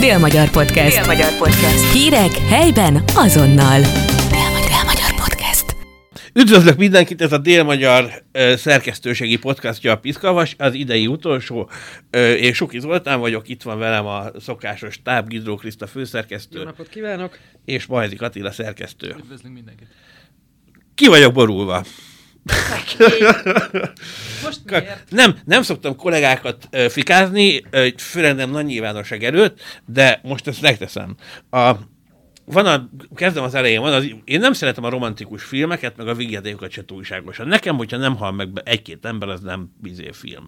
Dél-Magyar Podcast. Dél-Magyar Podcast. Hírek helyben azonnal. Dél-Magyar, Podcast. Üdvözlök mindenkit, ez a Dél-Magyar ö, szerkesztőségi podcastja a Piszkavas, az idei utolsó. Ö, én Suki Zoltán vagyok, itt van velem a szokásos táb, Gidró Kriszta főszerkesztő, Jó napot kívánok! és Bajzik Attila szerkesztő. Üdvözlünk mindenkit. Ki vagyok borulva? Most miért? Nem, nem szoktam kollégákat ö, fikázni, ö, főleg nem nagy nyilvánosság előtt, de most ezt megteszem. A, van a, kezdem az elején, van az, én nem szeretem a romantikus filmeket, meg a vígjátékokat se túlságosan. Nekem, hogyha nem hal meg egy-két ember, az nem bizé film.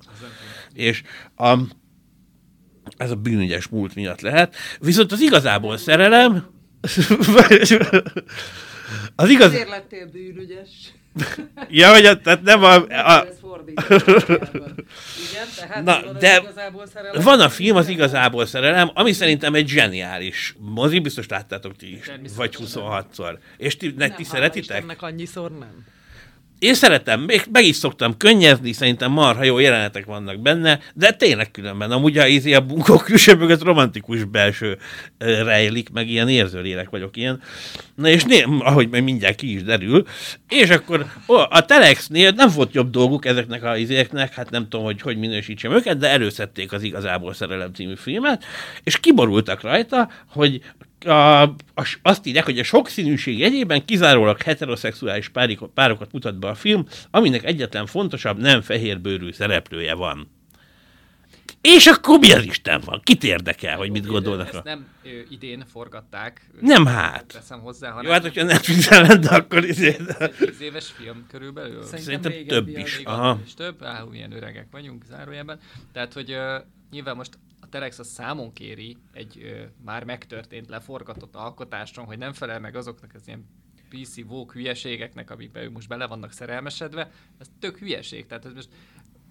És a, ez a bűnügyes múlt miatt lehet. Viszont az igazából szerelem, az igaz... Azért lettél bűnügyes. Ja, hogy a, tehát nem a, a, Ez fordítva. Igen, tehát Na, de igazából szerelem. Van a film, az igazából szerelem, ami szerintem egy zseniális mozi, biztos láttátok ti is, vagy 26-szor. És ti, ne, ti szeretitek? Istennek annyiszor nem. Én szeretem, még meg is szoktam könnyezni, szerintem marha jó jelenetek vannak benne, de tényleg különben. Amúgy a, izé, a bunkó külső mögött romantikus belső rejlik, meg ilyen érzőlélek vagyok ilyen. Na és né, ahogy meg mindjárt ki is derül. És akkor ó, a Telexnél nem volt jobb dolguk ezeknek a izéknek, hát nem tudom, hogy hogy minősítsem őket, de előszedték az Igazából Szerelem című filmet, és kiborultak rajta, hogy a, a, azt írják, hogy a sokszínűség jegyében kizárólag heteroszexuális párik, párokat mutat be a film, aminek egyetlen fontosabb, nem fehérbőrű szereplője van. És akkor mi az Isten van? Kit érdekel, hogy mit gondolnak? Ezt nem ö, idén forgatták. Nem hát. Teszem hozzá, hanem Jó, hát hogyha Netflix lenne, akkor izé... egy tíz éves film körülbelül. Szerintem Szerintem több is. Aha. is több, áh, milyen öregek vagyunk zárójelben. Tehát, hogy ö, nyilván most Telex a számon kéri egy ö, már megtörtént, leforgatott alkotáson, hogy nem felel meg azoknak az ilyen PC Vogue hülyeségeknek, amikbe ők most bele vannak szerelmesedve, ez tök hülyeség. Tehát ez most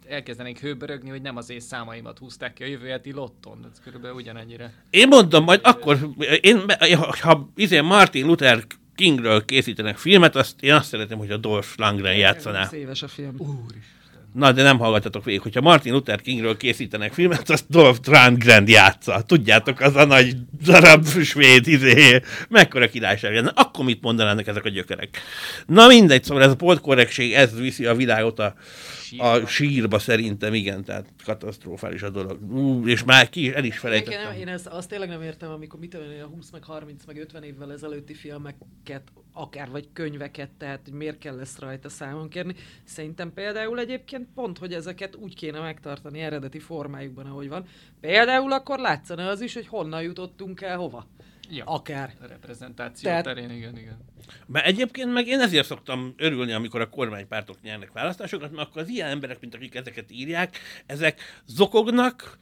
elkezdenénk hőbörögni, hogy nem az én számaimat húzták ki a jövő heti lotton. Ez körülbelül ugyanennyire. Én mondom, majd akkor, én, ha izé Martin Luther Kingről készítenek filmet, azt, én azt szeretném, hogy a Dolph Lundgren játszaná. 30 éves a film. Na, de nem hallgatatok végig. Hogyha Martin Luther Kingről készítenek filmet, azt Dolph Lundgren játsza. Tudjátok, az a nagy darab svéd, izé, mekkora királyság lenne. Akkor mit mondanának ezek a gyökerek? Na mindegy, szóval ez a polkorrektség, ez viszi a világot a, a sírba szerintem, igen, tehát katasztrofális a dolog. Ú, és már ki is, el is felejtettem. nem, én ezt, azt tényleg nem értem, amikor mit tudom én, a 20 meg 30 meg 50 évvel ezelőtti filmeket, akár vagy könyveket, tehát hogy miért kell ezt rajta számon kérni. Szerintem például egyébként pont, hogy ezeket úgy kéne megtartani eredeti formájukban, ahogy van. Például akkor látszana az is, hogy honnan jutottunk el hova. Ja. Akár. A reprezentáció Tehát- terén, igen, igen. Mert egyébként meg én ezért szoktam örülni, amikor a kormánypártok nyernek választásokat, mert akkor az ilyen emberek, mint akik ezeket írják, ezek zokognak,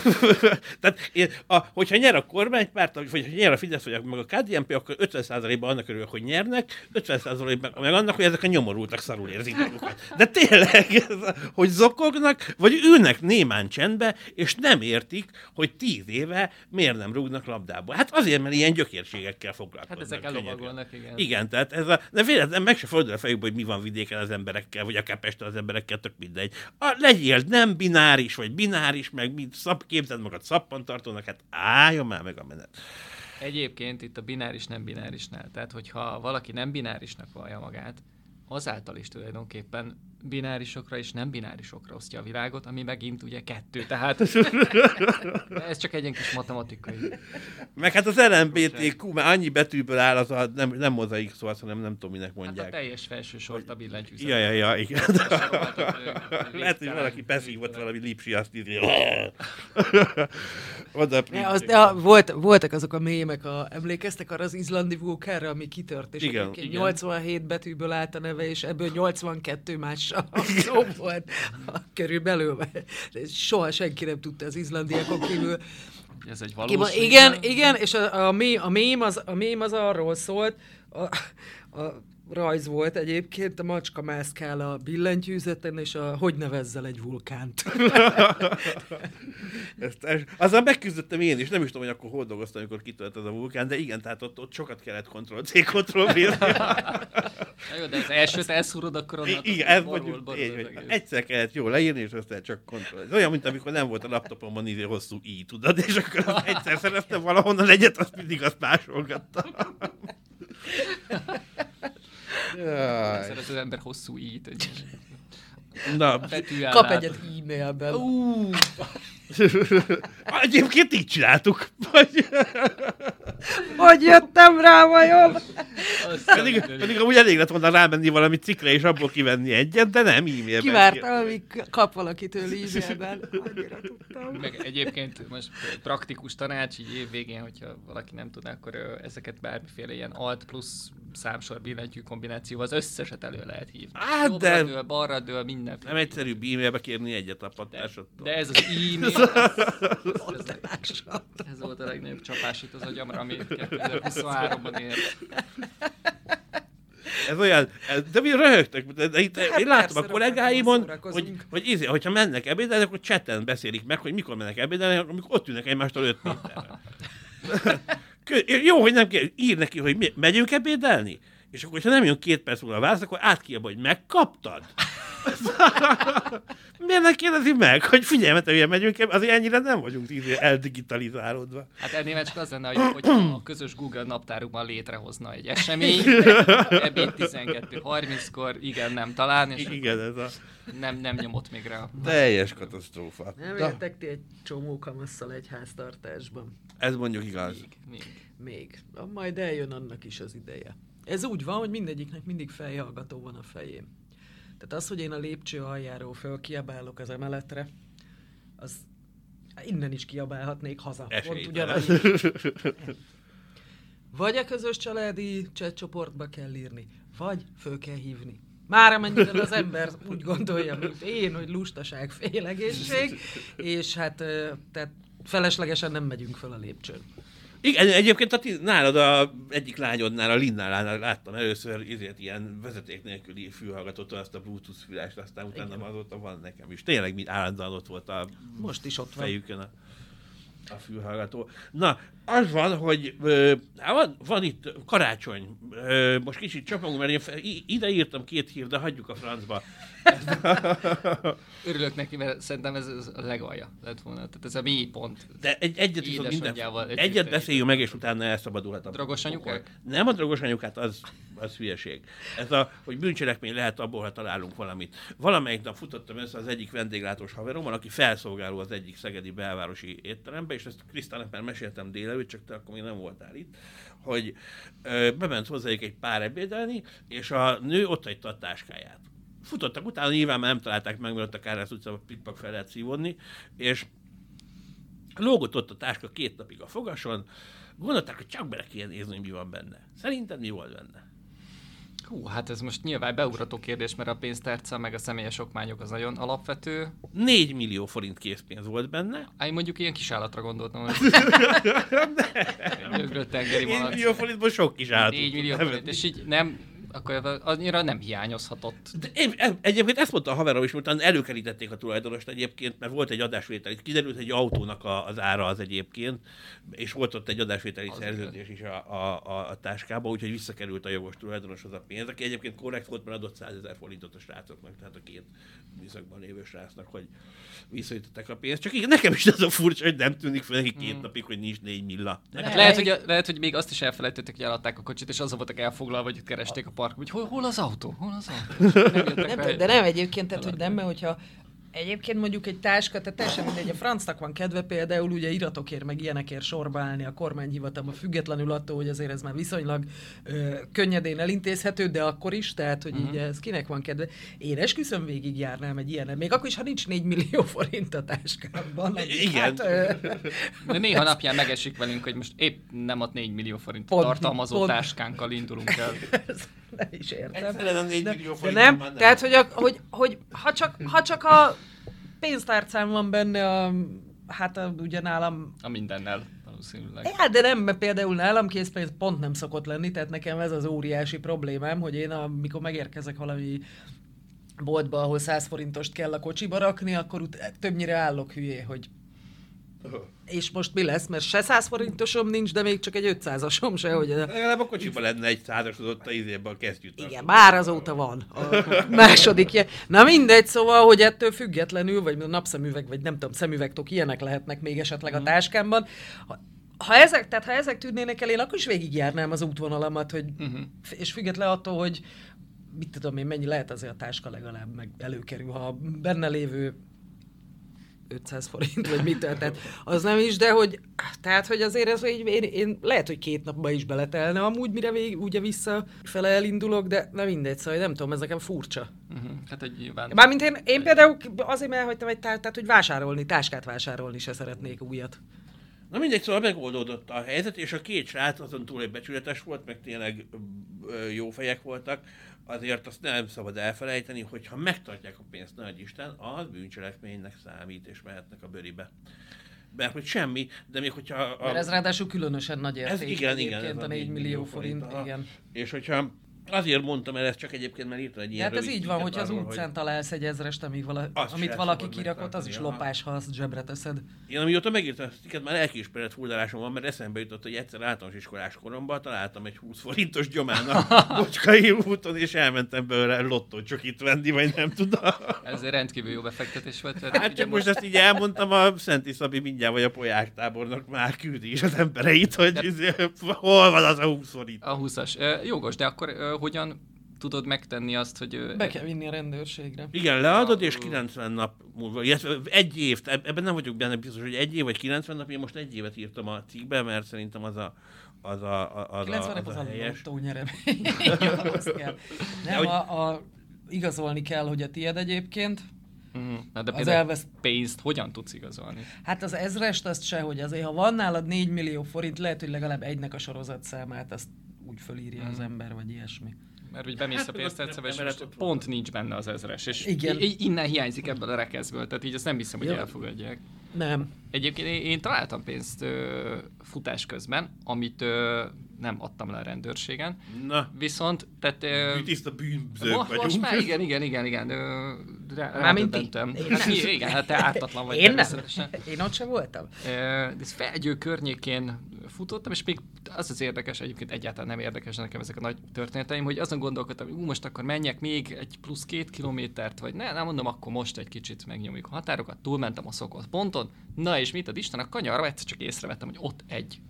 Tehát, én, a, hogyha nyer a kormánypárt, vagy hogyha nyer a Fidesz, vagy meg a KDNP, akkor 50%-ban annak örülök, hogy nyernek, 50%-ban meg annak, hogy ezek a nyomorultak szarul érzik magukat. De tényleg, a- hogy zokognak, vagy ülnek némán csendbe, és nem értik, hogy tíz éve miért nem rúgnak labdába. Hát azért, mert ilyen gyökérségekkel foglalkoznak. Hát ezek ellovagolnak, igen. Igen, tehát ez a, de véletlen meg se fordul a fejükbe, hogy mi van vidéken az emberekkel, vagy akár Pesten az emberekkel, tök mindegy. A, legyél nem bináris, vagy bináris, meg mit szap, képzeld magad szappantartónak, hát álljon már meg a menet. Egyébként itt a bináris nem binárisnál, tehát hogyha valaki nem binárisnak vallja magát, azáltal is tulajdonképpen binárisokra és nem binárisokra osztja a világot, ami megint ugye kettő, tehát ez csak egy ilyen kis matematikai. Meg hát az LMBTQ már annyi betűből áll, az a, nem, nem mozaik szó, hanem nem tudom, minek Hát a mondják. teljes felső sort a billentyűzet. Ja, ja, ja, igen. Ö, Lehet, hogy valaki beszívott valami lipsi, azt így... Oda Ne, az, de a, volt, voltak azok a mémek, a, emlékeztek arra az izlandi vulkánra, ami kitört, és Igen. Igen. 87 betűből állt a neve, és ebből 82 más szó volt a körülbelül. De soha senki nem tudta az izlandiakon kívül. Ez egy valós... ma- igen, igen, és a, a, mém, a, mém az, a mém az arról szólt, a, a rajz volt egyébként, a macska mászkál a billentyűzeten, és a hogy nevezzel egy vulkánt. Ezt, ez, azzal megküzdöttem én is, nem is tudom, hogy akkor hol dolgoztam, amikor kitölt az a vulkán, de igen, tehát ott, ott sokat kellett Ctrl-C, Ctrl-V. Jó, de az elsőt elszúrod, akkor onnan igen, ez mondjuk tény, hogy egyszer kellett jól leírni, és aztán csak kontroll. Ez olyan, mint amikor nem volt a laptopomon így hosszú i, tudod, és akkor az egyszer szerettem valahonnan egyet, azt mindig azt másolgattam. Egyszer az ember hosszú ít, egy Na. Kap egyet e-mailben. Ú, egyébként így csináltuk. Hogy jöttem rá vajon? pedig, pedig amúgy elég lett volna rámenni valami cikkre, és abból kivenni egyet, de nem e-mailben. Kivártam, amíg kap valakitől e-mailben. Meg egyébként most praktikus tanács, így év végén, hogyha valaki nem tudná, akkor ezeket bármiféle ilyen alt plusz számsor billentyű kombinációval az összeset elő lehet hívni. Hát, Jobbra de- dől, balra dől, minden. Nem egyszerűbb e-mailbe kérni egyet a pattásodtól. De ez az e-mail, ez, ez, ez volt a legnagyobb csapás itt az agyamra, ami 2023-ban ért. Ez olyan, de mi röhögtök, de, de itt, Hát én látom a kollégáimon, hogy, hogy izé, hogyha mennek ebédelni, akkor chatten beszélik meg, hogy mikor mennek ebédelni, amikor ott ülnek egymástól 5 méterre. Jó, hogy nem kell, ír neki, hogy mi, megyünk ebédelni? És akkor, ha nem jön két perc múlva a válasz, akkor átkiabba, hogy megkaptad? Miért ne kérdezi meg, hogy figyelj, mert ugye megyünk, azért ennyire nem vagyunk izé eldigitalizálódva. Hát ennél csak az lenne, hogy, hogy a közös Google naptárunkban létrehozna egy esemény, ebéd 12.30-kor, igen, nem talán, és Igen, ez a nem, nem nyomott még rá. teljes katasztrófa. Nem értek ti egy csomó kamasszal egy háztartásban. ez mondjuk igaz. Még, még. Még. Majd eljön annak is az ideje. Ez úgy van, hogy mindegyiknek mindig fejhallgató van a fején. Tehát az, hogy én a lépcső aljáról fölkiabálok az emeletre, az innen is kiabálhatnék haza. Pont ugyanannyi. Vagy a közös családi csoportba kell írni, vagy föl kell hívni. Már amennyire az ember úgy gondolja, mint én, hogy lustaság, félegészség, és hát tehát feleslegesen nem megyünk föl a lépcsőn. Igen, egyébként a ti, nálad a egyik lányodnál, a Linnál láttam először ezért ilyen vezeték nélküli fülhallgatótól azt a Bluetooth fülást, aztán utána Igen. azóta van nekem is. Tényleg mind állandóan ott volt a Most is ott van. fejükön a, a fülhallgató. Na, az van, hogy ö, hát van, van itt karácsony. Ö, most kicsit csapunk, mert én fe, ide írtam két hír, de hagyjuk a francba. Örülök neki, mert szerintem ez, ez a legalja lett volna. Tehát ez a mély pont. De egy, egyet viszont minden, egyet egy- beszéljünk meg, és utána elszabadulhat a Drogos anyukák? Nem a drogos anyukát, az, az hülyeség. Ez a, hogy bűncselekmény lehet abból, ha találunk valamit. Valamelyik nap futottam össze az egyik vendéglátós haverommal, aki felszolgáló az egyik szegedi belvárosi étterembe, és ezt Krisztának már meséltem délelőtt, csak te akkor még nem voltál itt, hogy ö, bement hozzájuk egy pár ebédelni, és a nő ott hagyta a táskáját. Futottak utána, nyilván már nem találták meg, mert ott a Kárház utcában pikpak fel lehet szívódni, és lógott ott a táska két napig a fogason, gondolták, hogy csak bele kéne nézni, hogy mi van benne. Szerinted mi volt benne? Hú, hát ez most nyilván beugrató kérdés, mert a pénztárca meg a személyes okmányok az nagyon alapvető. 4 millió forint készpénz volt benne. Én mondjuk ilyen kis állatra gondoltam, hogy Nyögrött tengeri 4 malac. millió forintból sok kis állat. 4 millió forint, és így nem, akkor annyira nem hiányozhatott. De én, egyébként ezt mondta a haverom is, utána előkerítették a tulajdonost egyébként, mert volt egy adásvétel. Itt kiderült, hogy egy autónak a, az ára az egyébként, és volt ott egy adásvételi Az szerződés is a, a, a, a táskába, úgyhogy visszakerült a jogos tulajdonoshoz a pénz, aki egyébként korrekt volt, mert adott 100 ezer forintot a srácoknak, tehát a két műszakban lévő srácnak, hogy visszajutották a pénzt. Csak igen, nekem is az a furcsa, hogy nem tűnik fel neki két Mm. napig, hogy nincs 4 milla. Hát lehet, hogy, lehet, hogy még azt is elfelejtették, hogy eladták a kocsit, és azon voltak elfoglalva, hogy itt keresték a parkot, hogy hol, hol az autó, hol az autó. Nem de nem egyébként, tehát hogy nem, mert hogyha Egyébként mondjuk egy táska, tehát teljesen mindegy, a francnak van kedve például ugye iratokért meg ilyenekért sorba állni a kormányhivatalba, függetlenül attól, hogy azért ez már viszonylag ö, könnyedén elintézhető, de akkor is, tehát hogy így ez kinek van kedve. Én esküszöm végig járnám egy ilyen, még akkor is, ha nincs 4 millió forint a táskámban. Igen. Hát, ö, De néha napján megesik velünk, hogy most épp nem ad 4 millió forint Pont, tartalmazó pont. táskánkkal indulunk el. Nem is értem. Egyszerűen a 4 De, de nem, már tehát hogy, a, hogy, hogy ha, csak, ha csak a pénztárcám van benne, a, hát a, ugye nálam A mindennel. valószínűleg. Hát, de nem, mert például nálam készpénz pont nem szokott lenni, tehát nekem ez az óriási problémám, hogy én amikor megérkezek valami boltba, ahol 100 forintost kell a kocsiba rakni, akkor ut- többnyire állok hülyé, hogy és most mi lesz, mert se 100 forintosom nincs, de még csak egy 500-asom se, hogy... Legalább a kocsiban lenne egy százasod ott a izében a kesztyűt. Igen, már azóta van a második ilyen. Na mindegy, szóval, hogy ettől függetlenül, vagy napszemüveg, vagy nem tudom, szemüvegtok, ilyenek lehetnek még esetleg a táskámban. Ha, ha ezek, tehát ha ezek tűnnének el, én akkor is végigjárnám az útvonalamat, hogy, uh-huh. és független attól, hogy mit tudom én, mennyi lehet azért a táska legalább meg előkerül, ha benne lévő 500 forint, vagy mit, tehát az nem is, de hogy, tehát, hogy azért ez, hogy én, én, lehet, hogy két napba is beletelne amúgy, mire vég, ugye visszafele elindulok, de na mindegy, szóval nem tudom, ez nekem furcsa. Uh-huh. Hát egy nyilván... Mármint én, én például azért elhagytam egy tá- tehát, hogy vásárolni, táskát vásárolni se szeretnék újat. Na mindegy, szóval megoldódott a helyzet, és a két srác azon túl egy becsületes volt, meg tényleg jó fejek voltak, azért azt nem szabad elfelejteni, hogy ha megtartják a pénzt, nagy Isten, az bűncselekménynek számít, és mehetnek a bőribe. Mert hogy semmi, de még hogyha... A, Mert ez ráadásul különösen nagy érték. Ez igen, igen, ez a 4 millió forint, aha. igen. És hogyha azért mondtam el ezt csak egyébként, mert írtam egy De ilyen hát ez így van, hogyha az utcán hogy találsz egy ezrest, amíg vala, amit valaki kirakott, az is lopás, ha azt zsebre teszed. Én amióta megírtam ezt a cikket, már elkismerett fuldalásom van, mert eszembe jutott, hogy egyszer általános iskolás koromban találtam egy 20 forintos gyomán a Bocskai úton, és elmentem belőle lottócsokit venni, vagy nem tudom. Ez egy rendkívül jó befektetés volt. Hát csak most ezt így elmondtam, a Szenti Szabi mindjárt, vagy a Poják tábornak már küldi is az embereit, hogy izé, hol van az a 20 forint. A 20-as. Ö, jogos, de akkor ö, hogyan tudod megtenni azt, hogy... Be kell vinni a rendőrségre. Igen, leadod, és 90 nap múlva, illetve egy év, eb- ebben nem vagyok benne biztos, hogy egy év vagy 90 nap, én most egy évet írtam a cikkbe, mert szerintem az a, az a, a, az 90 a, nap az az a a helyes. lottó nyeremény. Nem, hogy- a, a, igazolni kell, hogy a tied egyébként. Uh-huh. Na, de Az elvesz... pénzt hogyan tudsz igazolni? Hát az ezrest azt se, hogy azért, ha van nálad 4 millió forint, lehet, hogy legalább egynek a sorozatszámát, azt úgy fölírja az ember, vagy ilyesmi. Mert úgy bemész Hát, a ott pénztárcába, és most pont nincs benne az ezres, és Igen. innen hiányzik ebből a rekeszből, tehát így azt nem hiszem, hogy Jó. elfogadják. Nem. Egyébként én, én találtam pénzt ö, futás közben, amit ö, nem adtam le a rendőrségen, Na, viszont, tehát... Ö, mi tiszta bűnzők most, vagyunk. most már igen, igen, igen, igen. Ö, rá, Mármint. Én Hát, nem. mi- igen, hát te ártatlan vagy Én nem. Én ott sem voltam. Ö, de ez felgyő környékén futottam, és még az az érdekes, egyébként egyáltalán nem érdekes nekem ezek a nagy történeteim, hogy azon gondolkodtam, hogy ú, most akkor menjek még egy plusz két kilométert, vagy ne, nem mondom, akkor most egy kicsit megnyomjuk a határokat, túlmentem a szokott ponton, na és mit ad Isten, a kanyarba egyszer csak észrevettem, hogy ott egy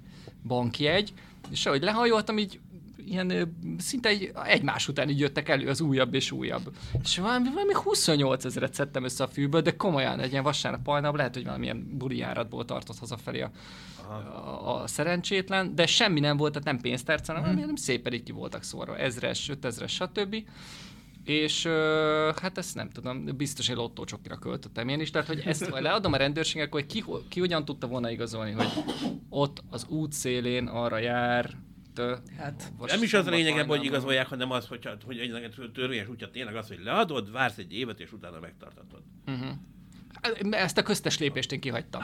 bankjegy, és ahogy lehajoltam, így ilyen szinte egy, egymás után így jöttek elő az újabb és újabb. És valami, valami 28 ezeret szedtem össze a fűből, de komolyan egy ilyen vasárnap hajnap, lehet, hogy valamilyen buli járatból tartott hazafelé a, a, a, szerencsétlen, de semmi nem volt, tehát nem pénztárca, hanem, hanem szépen így ki voltak szórva, ezres, ötezres, stb. És ö, hát ezt nem tudom, biztos egy lottócsokira költöttem én is, tehát hogy ezt leadom a rendőrségnek, hogy ki, ki hogyan tudta volna igazolni, hogy ott az út szélén arra jár, Hát, Nem is az a lényeg hogy igazolják, hanem az, hogy, hogy egy törvényes útja tényleg az, hogy leadod, vársz egy évet, és utána megtartatod. Uh-huh. Ezt a köztes lépést én kihagytam.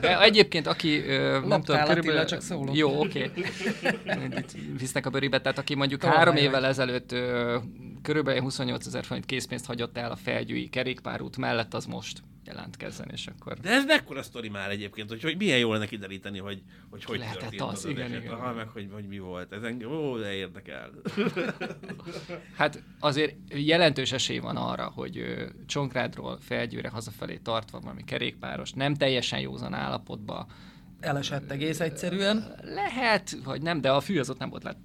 De egyébként, aki ö, nem tudom, körülbelül... csak szólok. Jó, oké. Itt Visznek a bőribe, tehát aki mondjuk Tolvaj három vagy. évvel ezelőtt ö, körülbelül 28 ezer forint készpénzt hagyott el a felgyői kerékpárút mellett, az most jelentkezzen, és akkor... De ez mekkora sztori már egyébként, hogy, hogy milyen jó lenne kideríteni, hogy hogy, hogy Lehetett történt az, az, igen, eset. igen. Aha, meg hogy, hogy mi volt. Ez engem, ó, de érdekel. Hát azért jelentős esély van arra, hogy Csonkrádról felgyőre hazafelé tartva valami kerékpáros, nem teljesen józan állapotban, elesett egész egyszerűen. Lehet, vagy nem, de a fű az ott nem volt lett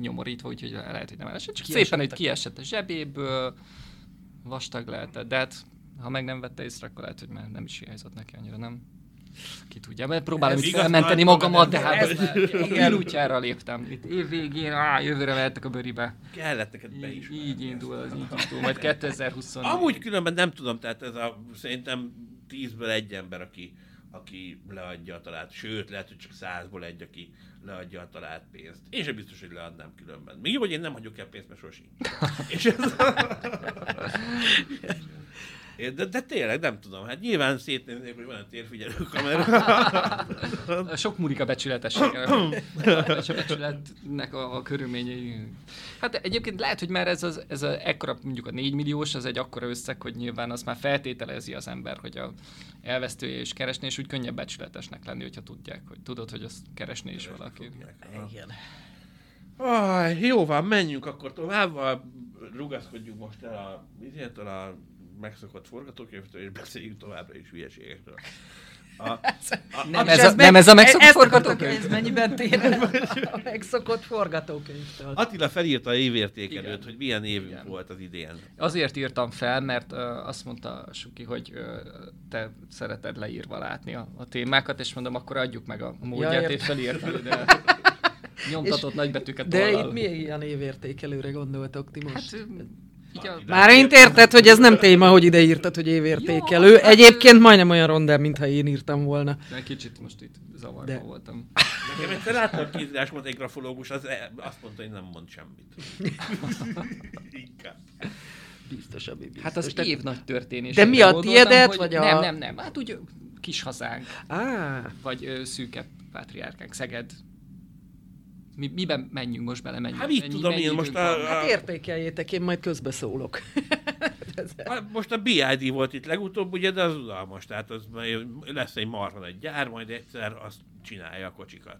nyomorítva, úgyhogy lehet, hogy nem elesett. Csak Kiesettek. szépen, hogy kiesett a zsebéből, vastag lehetett, de hát, ha meg nem vette észre, akkor lehet, hogy már nem is hiányzott neki annyira, nem? Ki tudja, mert próbálom Ez itt felmenteni magamat, de hát Ez- útjára léptem. Itt év végén, á, jövőre mehettek a bőribe. Kellett neked be is. Így, így indul, az így indul, majd 2020 Amúgy különben nem tudom, tehát ez a szerintem tízből egy ember, aki, aki leadja a talált, sőt, lehet, hogy csak százból egy, aki leadja a talált pénzt. Én sem biztos, hogy leadnám különben. Még jó, hogy én nem hagyok el pénzt, mert sosi. És ez... De, de tényleg nem tudom, hát nyilván szétnéznék, hogy van egy térfigyelő kamera. Sok múlik a becsületessége. a becsületnek a, a körülményei. Hát egyébként lehet, hogy már ez, az, ez a, ekkora, mondjuk a 4 milliós, az egy akkora összeg, hogy nyilván az már feltételezi az ember, hogy a elvesztője is keresné, és úgy könnyebb becsületesnek lenni, hogyha tudják, hogy tudod, hogy azt keresné is valaki. Igen. Aj, jó van, menjünk akkor tovább, a, rugaszkodjunk most el a, a megszokott forgatókönyvtől, és beszéljünk továbbra is hülyeségekről. A, a, Nem És ez a- meg- nem ez a megszokott forgatókönyv? Ez mennyiben tér a megszokott forgatókönyvtől? Attila felírta a évértékelőt, Igen. hogy milyen évünk Igen. volt az idén. Azért írtam fel, mert uh, azt mondta Suki, hogy uh, te szereted leírva látni a, a témákat, és mondom, akkor adjuk meg a módját, értem. és felírtam ide nyomtatott nagybetűket De tollal. itt milyen ilyen évértékelőre gondoltok ti most? Hát, a... Már én érted, hogy ez nem téma, hogy ide írtad, hogy évértékelő. Jó, hát- Egyébként majdnem olyan rondel, mintha én írtam volna. De kicsit most itt zavarba De- voltam. Nekem egyszer láttam a kézírásmód egy grafológus, az e- azt mondta, hogy nem mond semmit. Inkább. Biztos, ami biztos. Hát az De- év nagy történés. De mi a tiédet, vagy a- Nem, nem, nem. Hát úgy kis hazánk, Á, vagy ö, szűkebb pátriárkánk, Szeged. Mi, miben menjünk most bele? Menjünk, Hát mit mennyi- tudom mennyi én, most a- van? hát értékeljétek, én majd közbeszólok. Hát Most a BID volt itt legutóbb, ugye, de az udalmas, tehát az lesz egy marha nagy gyár, majd egyszer azt csinálja a kocsikat.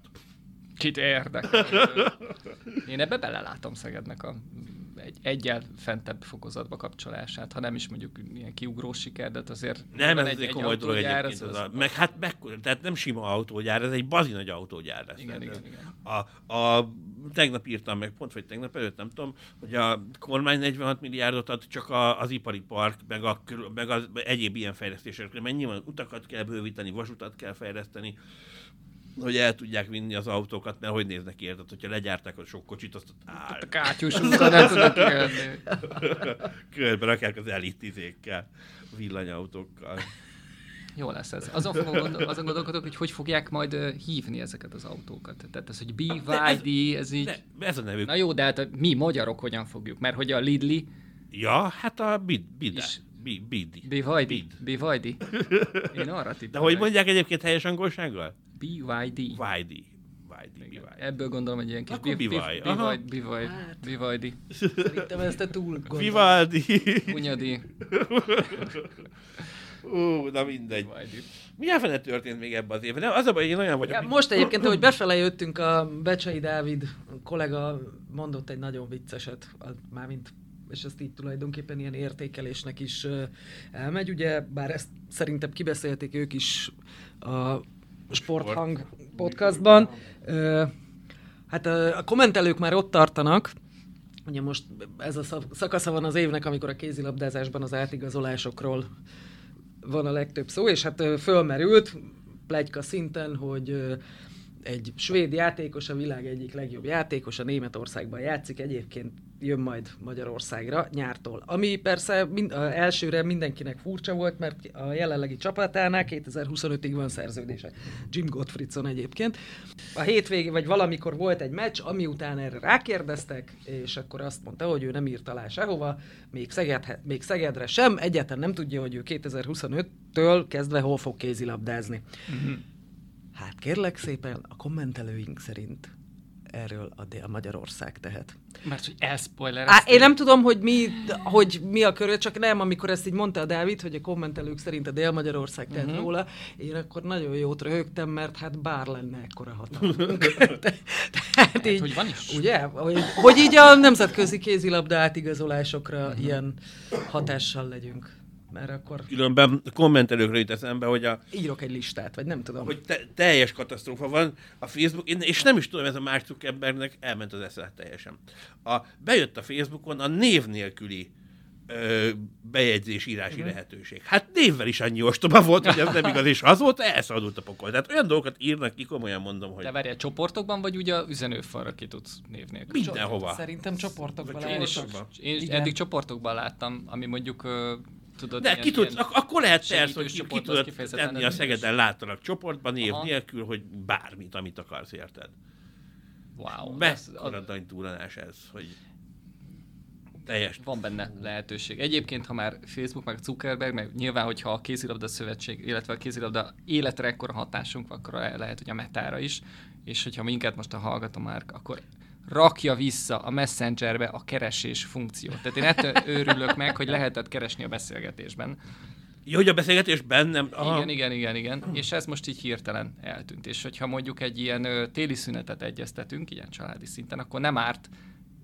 Kit érdekel? Én ebbe belelátom Szegednek a egy, egyel fentebb fokozatba kapcsolását, ha nem is mondjuk ilyen kiugrós siker, de hát azért Nem, van ez egy, egy komoly dolog egyébként. az- Ez az- a, meg hát meg, tehát nem sima autógyár, ez egy bazi nagy autógyár lesz. Igen, igen, igen. A, a, tegnap írtam meg, pont vagy tegnap előtt, nem tudom, hogy a kormány 46 milliárdot ad csak a, az ipari park, meg, a, meg az egyéb ilyen fejlesztésekre. Mennyi van? Utakat kell bővíteni, vasutat kell fejleszteni, hogy el tudják vinni az autókat, mert hogy néznek ki, érted, hogyha legyárták a sok kocsit, azt áll. A kátyús nem tudok kijönni. Körbe rakják az elitízékkel, villanyautókkal. Jó lesz ez. Azon, fogom gondol, azon gondolkodok, hogy hogy fogják majd hívni ezeket az autókat. Tehát ez, hogy BYD, ez így... De, ez a nevük. Na jó, de hát mi magyarok hogyan fogjuk? Mert hogy a Lidli, Ja, hát a bid, bid, Is. bid, bid. BYD. Én arra De hogy mondják egyébként helyes angolsággal? BYD. YD. YD, Igen. BYD. Ebből gondolom, hogy ilyen kis Akkor BYD. bivaj, aha. BYD. Hát. BYD. Szerintem ezt te túl gondolod. Vivaldi. Hunyadi. Ú, na mindegy. Mi a fene történt még ebben az évben? Az a baj, én olyan vagyok. Ja, hogy- most egyébként, hogy befele jöttünk, a Becsei Dávid kollega mondott egy nagyon vicceset, mármint és ezt így tulajdonképpen ilyen értékelésnek is elmegy, ugye, bár ezt szerintem kibeszélték ők is a Sporthang podcastban. Hát a, kommentelők már ott tartanak, ugye most ez a szakasza van az évnek, amikor a kézilabdázásban az átigazolásokról van a legtöbb szó, és hát fölmerült plegyka szinten, hogy egy svéd játékos, a világ egyik legjobb játékos, a Németországban játszik, egyébként jön majd Magyarországra nyártól. Ami persze mind, elsőre mindenkinek furcsa volt, mert a jelenlegi csapatánál 2025-ig van szerződése. Jim Gottfriedson egyébként. A hétvégén, vagy valamikor volt egy meccs, ami után erre rákérdeztek, és akkor azt mondta, hogy ő nem írt alá sehova, még, Szeged, még Szegedre sem, egyáltalán nem tudja, hogy ő 2025-től kezdve hol fog kézilabdázni. Hát kérlek szépen, a kommentelőink szerint erről a Dél Magyarország tehet. Mert hogy elspoiler. Á, én nem tudom, hogy mi, hogy mi a körül, csak nem, amikor ezt így mondta a Dávid, hogy a kommentelők szerint a Dél-Magyarország tehet uh-huh. róla, én akkor nagyon jót röhögtem, mert hát bár lenne ekkora hatalmunk. Te- Tehát így, hogy van is. Ugye? Hogy, hogy így a nemzetközi kézilabda átigazolásokra uh-huh. ilyen hatással legyünk. Mert akkor Különben kommentelőkről jut eszembe, hogy a írok egy listát, vagy nem tudom. hogy te, teljes katasztrófa van a Facebook, én, és nem is tudom, ez a Mark Zuckerbergnek elment az esze teljesen. A, bejött a Facebookon a név nélküli ö, bejegyzés írási uh-huh. lehetőség. Hát névvel is annyi ostoba volt, hogy ez nem igaz, és az volt, elszabadult a pokol. Tehát olyan dolgokat írnak ki, komolyan mondom, hogy De várjál, csoportokban, vagy ugye a üzenőfalra ki tudsz név nélkül? mindenhova. Szerintem csoportokban. Én is, én is eddig csoportokban láttam, ami mondjuk, ö, tudod, De ki tudsz, ak- akkor lehet persze, hogy ki, ki az tudod tenni a. Szegeden láttanak csoportban név Aha. nélkül, hogy bármit, amit akarsz, érted? Wow. ez- Mekkora duranás ez, hogy Teljes. van benne lehetőség. Egyébként, ha már Facebook, meg Zuckerberg, meg nyilván, hogyha a kézilabda szövetség, illetve a kézilabda életre ekkora hatásunk akkor le- lehet, hogy a metára is, és hogyha minket most a hallgató már, akkor rakja vissza a Messengerbe a keresés funkciót. Tehát én ettől őrülök meg, hogy lehetett keresni a beszélgetésben. Jó, hogy a beszélgetésben nem... Aha. Igen, igen, igen, igen. És ez most így hirtelen eltűnt. És hogyha mondjuk egy ilyen ö, téli szünetet egyeztetünk, ilyen családi szinten, akkor nem árt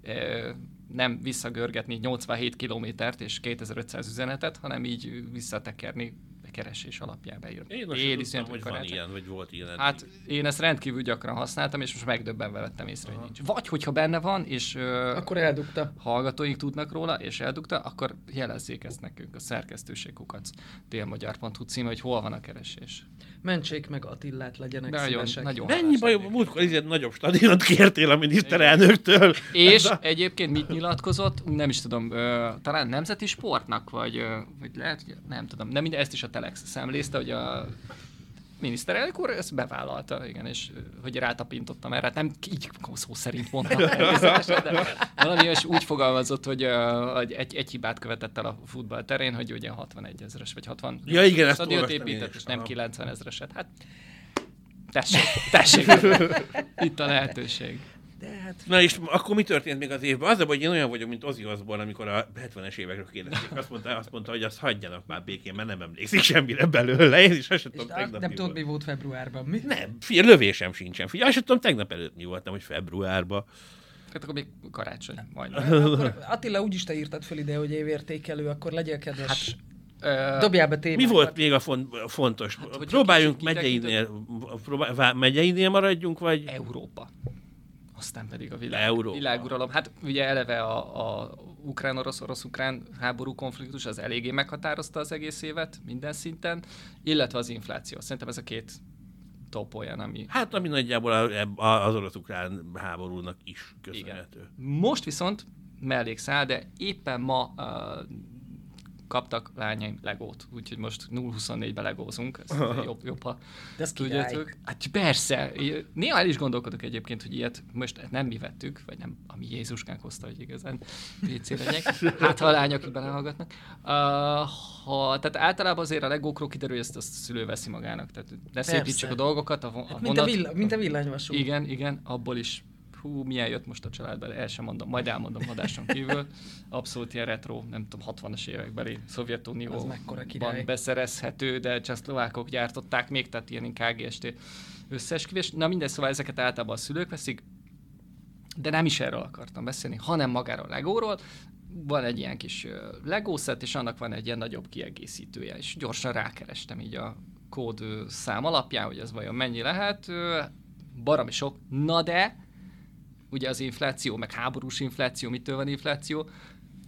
ö, nem visszagörgetni 87 kilométert és 2500 üzenetet, hanem így visszatekerni keresés alapján beírni. Én most Téli tudtam, hogy van ilyen, vagy volt ilyen. eddig. Hát én ezt rendkívül gyakran használtam, és most megdöbbenve vettem észre, hogy nincs. Vagy hogyha benne van, és ö, Akkor eldugta. hallgatóink tudnak róla, és eldugta, akkor jelezzék ezt nekünk a szerkesztőségkukac délmagyar.hu címe, hogy hol van a keresés. Mentsék meg Attillát, legyenek Nagyon, szívesek. nagyon Mennyi baj, múltkor izé nagyobb stadiont kértél a miniszterelnöktől. És egyébként mit nyilatkozott? Nem is tudom, ö, talán nemzeti sportnak, vagy, ö, vagy lehet, nem tudom, nem minden, ezt is a Telex szemlézte, hogy a miniszterelnök úr ezt bevállalta, igen, és hogy rátapintottam erre, hát nem így szó szerint mondtam, de valami olyas úgy fogalmazott, hogy, hogy egy, egy hibát követett el a futball terén, hogy ugye 61 ezeres, vagy 60 Ja, igen, ezt épített, is. és nem Aha. 90 ezereset. Hát tessék, tessék, itt a lehetőség. De hát Na és akkor mi történt még az évben? Az a hogy én olyan vagyok, mint Ozzy Osbourne, amikor a 70-es évekről kérdezték. Azt mondta, azt mondta, hogy azt hagyjanak már békén, mert nem emlékszik semmire belőle. Én is azt tudom, tegnap nem mi tudod, volt. mi volt februárban. Mi? Nem, fia, lövésem sincsen. Figyelj, azt sem tudom, tegnap előtt mi voltam, hogy februárban. Hát akkor még karácsony, majd. Akkor Attila, úgyis te írtad föl ide, hogy évértékelő, akkor legyél kedves. Hát, Dobjál be témákat. Mi volt még a font, fontos? Hát, Próbáljunk megyeinél, próbál, megyeinél maradjunk, vagy? Európa. Aztán pedig a világ, Európa. világuralom. Hát ugye eleve a, a ukrán-orosz, orosz-ukrán háború konfliktus az eléggé meghatározta az egész évet minden szinten, illetve az infláció. Szerintem ez a két top olyan, ami... Hát, ami nagyjából az orosz-ukrán háborúnak is köszönhető. Most viszont mellékszál, de éppen ma uh, kaptak lányaim legót, úgyhogy most 0-24-be legózunk, ez jobb, jobb, ha De ez király. tudjátok. Hát persze, néha el is gondolkodok egyébként, hogy ilyet most nem mi vettük, vagy nem, ami Jézuskánk hozta, hogy igazán PC legyek. Hát ha a lányok itt belehallgatnak. Uh, ha, tehát általában azért a legókról kiderül, hogy ezt a szülő veszi magának, tehát ne szépítsük a dolgokat, a, vo- a Mint a, vonat, vill- mint a villanyvasút. igen, igen, abból is. Hú, milyen jött most a családban, el sem mondom, majd elmondom adáson kívül. Abszolút ilyen retro, nem tudom, 60-as évekbeli Szovjetunióban beszerezhető, de csehszlovákok gyártották még, tehát ilyen KGST összeesküvés. Na mindegy, szóval ezeket általában a szülők veszik, de nem is erről akartam beszélni, hanem magáról a Legóról. Van egy ilyen kis set, és annak van egy ilyen nagyobb kiegészítője, és gyorsan rákerestem így a kód szám alapján, hogy ez vajon mennyi lehet. Ö, Baromi sok. Na de, ugye az infláció, meg háborús infláció, mitől van infláció?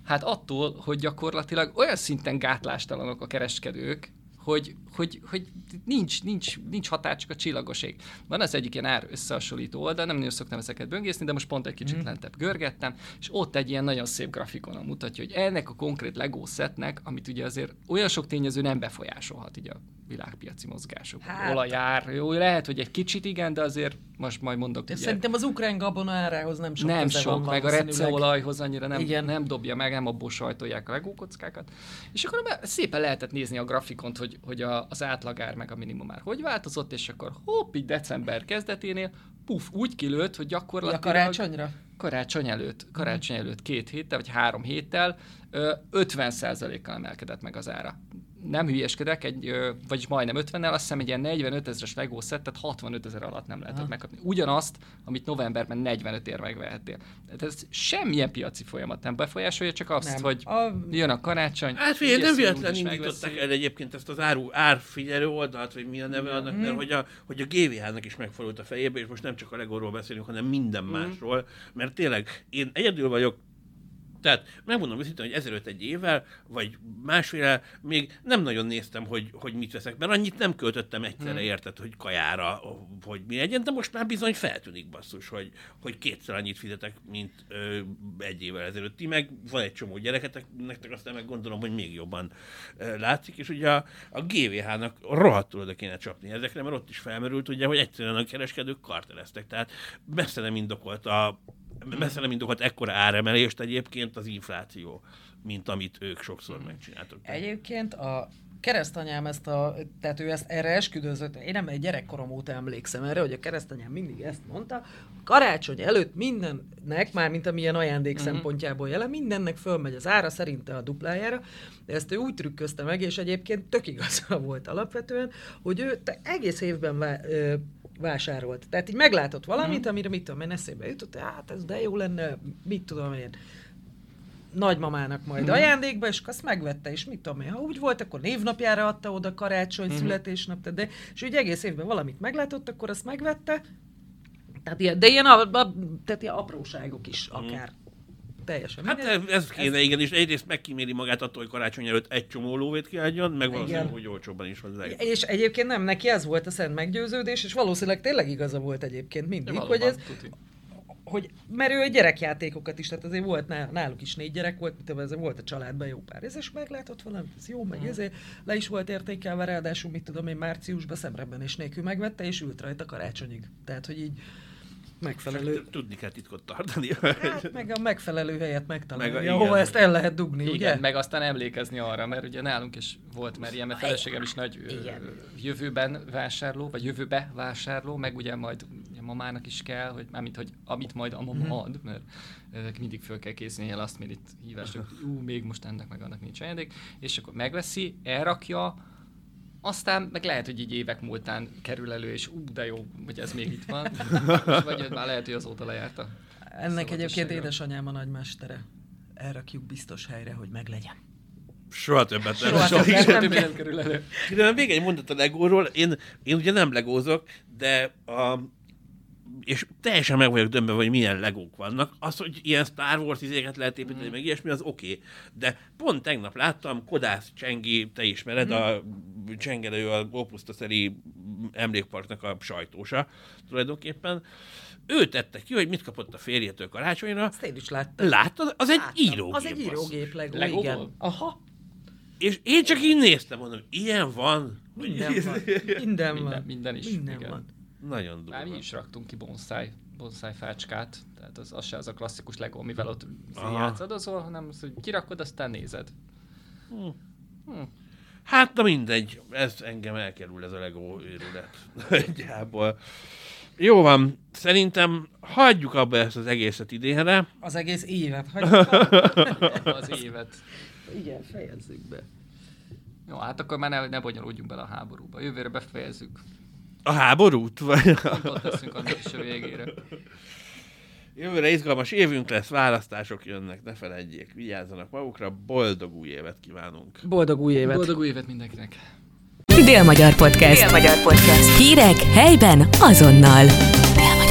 Hát attól, hogy gyakorlatilag olyan szinten gátlástalanok a kereskedők, hogy, hogy, hogy nincs, nincs, nincs határ, csak a csillagoség. Van az egyik ilyen ár összehasonlító oldal, nem nagyon szoktam ezeket böngészni, de most pont egy kicsit mm. lentebb görgettem, és ott egy ilyen nagyon szép grafikonon mutatja, hogy ennek a konkrét Lego setnek, amit ugye azért olyan sok tényező nem befolyásolhat így a világpiaci mozgások. Hát- olajár, jó, lehet, hogy egy kicsit igen, de azért most majd mondok. De ugye, szerintem az ukrán gabona árához nem sok nem sok, van meg a receolajhoz annyira nem, Igen. nem dobja meg, nem abból sajtolják a legókockákat. És akkor szépen lehetett nézni a grafikont, hogy, hogy a, az átlagár meg a minimumár hogy változott, és akkor hopp, így december kezdeténél, puf, úgy kilőtt, hogy gyakorlatilag karácsonyra? karácsony előtt, karácsony előtt két héttel, vagy három héttel ö, 50%-kal emelkedett meg az ára. Nem hülyeskedek, egy, vagyis majdnem 50-nel, azt hiszem egy ilyen 45 ezeres Lego set, tehát 65 ezer alatt nem lehetett Aha. megkapni. Ugyanazt, amit novemberben 45 ér megvehettél. Tehát ez semmilyen piaci folyamat nem befolyásolja, csak azt, Nem. hogy A- jön a karácsony. Hát figyelj, nem véletlen indították el egyébként ezt az áru, árfigyelő oldalt, vagy mi a neve annak, Mhm. mert hogy a, hogy a GVH-nak is megfordult a fejébe, és most nem csak a Legóról beszélünk, hanem minden Mhm. másról, mert tényleg én egyedül vagyok, tehát megmondom őszintén, hogy ezelőtt egy évvel, vagy másféle még nem nagyon néztem, hogy, hogy mit veszek, mert annyit nem költöttem egyszerre, Mhm. érted, hogy kajára, hogy mi legyen, de most már bizony feltűnik basszus, hogy, hogy kétszer annyit fizetek, mint ö, egy évvel ezelőtt. Ti meg van egy csomó gyereketek, nektek aztán meg gondolom, hogy még jobban ö, látszik, és ugye a, a GVH-nak rohadtul oda kéne csapni ezekre, mert ott is felmerült ugye, hogy egyszerűen a kereskedők karteleztek, tehát messze nem indokolt a messze nem indokolt ekkora áremelést egyébként az infláció, mint amit ők sokszor megcsináltak. Egyébként a keresztanyám ezt a, tehát ő ezt erre esküdözött, én nem egy gyerekkorom óta emlékszem erre, hogy a keresztanyám mindig ezt mondta, karácsony előtt mindennek, már mint amilyen ajándék uh-huh. szempontjából jelen, mindennek fölmegy az ára, szerinte a duplájára, de ezt ő úgy trükközte meg, és egyébként tök igaza volt alapvetően, hogy ő te egész évben vá- vásárolt. Tehát így meglátott valamit, amire mit tudom én eszébe jutott, hát ez de jó lenne, mit tudom én, nagymamának majd Mhm. mm. ajándékba, és azt megvette, és mit tudom én, ha úgy volt, akkor névnapjára adta oda karácsony, Mhm. mm. születésnap, de, és úgy egész évben valamit meglátott, akkor azt megvette, tehát ilyen, de ilyen, a, a, tehát ilyen apróságok is akár. Teljesen. Hát mindegy. ez, ez kéne, igen, és egyrészt megkíméli magát attól, hogy karácsony előtt egy csomó lóvét kiadjon, meg valószínűleg, Igen. hogy olcsóbban is hozzá. És egyébként nem, neki ez volt a szent meggyőződés, és valószínűleg tényleg igaza volt egyébként mindig, Valóban, hogy ez, tuti. hogy, mert ő egy gyerekjátékokat is, tehát azért volt nál- náluk is négy gyerek volt, mint ezért volt a családban jó pár. Ez és meglátott valamit, ez jó, meg ezért le is volt értékelve, ráadásul mit tudom én márciusban szemrebben és nélkül megvette, és ült rajta karácsonyig. Tehát, hogy így megfelelő, Tudni kell titkot tartani. hát meg a megfelelő helyet megtalálni, Meg a- ahova igen. ezt el lehet dugni, Igen, ugye? meg aztán emlékezni arra, mert ugye nálunk is volt már ilyen, mert feleségem is nagy Igen. jövőben vásárló, vagy jövőbe vásárló, meg ugye majd a mamának is kell, hogy mármint, hogy amit majd a mama ad, mert mindig föl kell készülni el azt, mint itt hívás, hogy ú, még most ennek meg annak nincs ajándék, és akkor megveszi, elrakja, aztán meg lehet, hogy így évek múltán kerül elő, és ú, de jó, hogy ez még itt van. És vagy már lehet, hogy azóta lejárta. Ennek egyébként Szabadosságra. édesanyám a nagymestere. Elrakjuk biztos helyre, hogy meglegyen. Soha többet nem. Soha Soha többet. Soha nem nem kerül elő. De még egy mondat a legóról. Én, én ugye nem legózok, de a, és teljesen meg vagyok döbbenve, hogy milyen legók vannak. Az, hogy ilyen Star Wars izéket lehet építeni, mm. meg ilyesmi, az oké. Okay. De pont tegnap láttam, Kodász Csengi, te ismered, mm. a Csengelő, a Opusztaszeri emlékparknak a sajtósa tulajdonképpen. Ő tette ki, hogy mit kapott a férjétől karácsonyra. Ezt én is láttam. Láttad? Az egy Láttam. írógép. Az egy írógép Lego, Legóból? igen. Aha, És én csak így néztem, mondom, ilyen van? minden van. Minden van. Minden- minden is, Minden igen. van. Nagyon Már mi durva. is raktunk ki bonsai, bonsai fácskát, tehát az, az se az a klasszikus Lego, amivel ott Aha. játszadozol, hanem az, hogy kirakod, aztán nézed. Hát, na mindegy, ez engem elkerül ez a Lego őrület. Egyából. Jó van, szerintem hagyjuk abba ezt az egészet idénre. Az egész évet hagyjuk. Abba az évet. Igen, fejezzük be. Jó, hát akkor már ne, ne bonyolódjunk bele a háborúba. Jövőre befejezzük. A háborút? Vagy Pontot teszünk annak is a végére. Jövőre izgalmas évünk lesz, választások jönnek, ne felejtjék, vigyázzanak magukra, boldog új évet kívánunk. Boldog új évet. Boldog új évet mindenkinek! Dél-Magyar Podcast. Dél-Magyar Podcast. Hírek helyben azonnal. Dél-Magyar.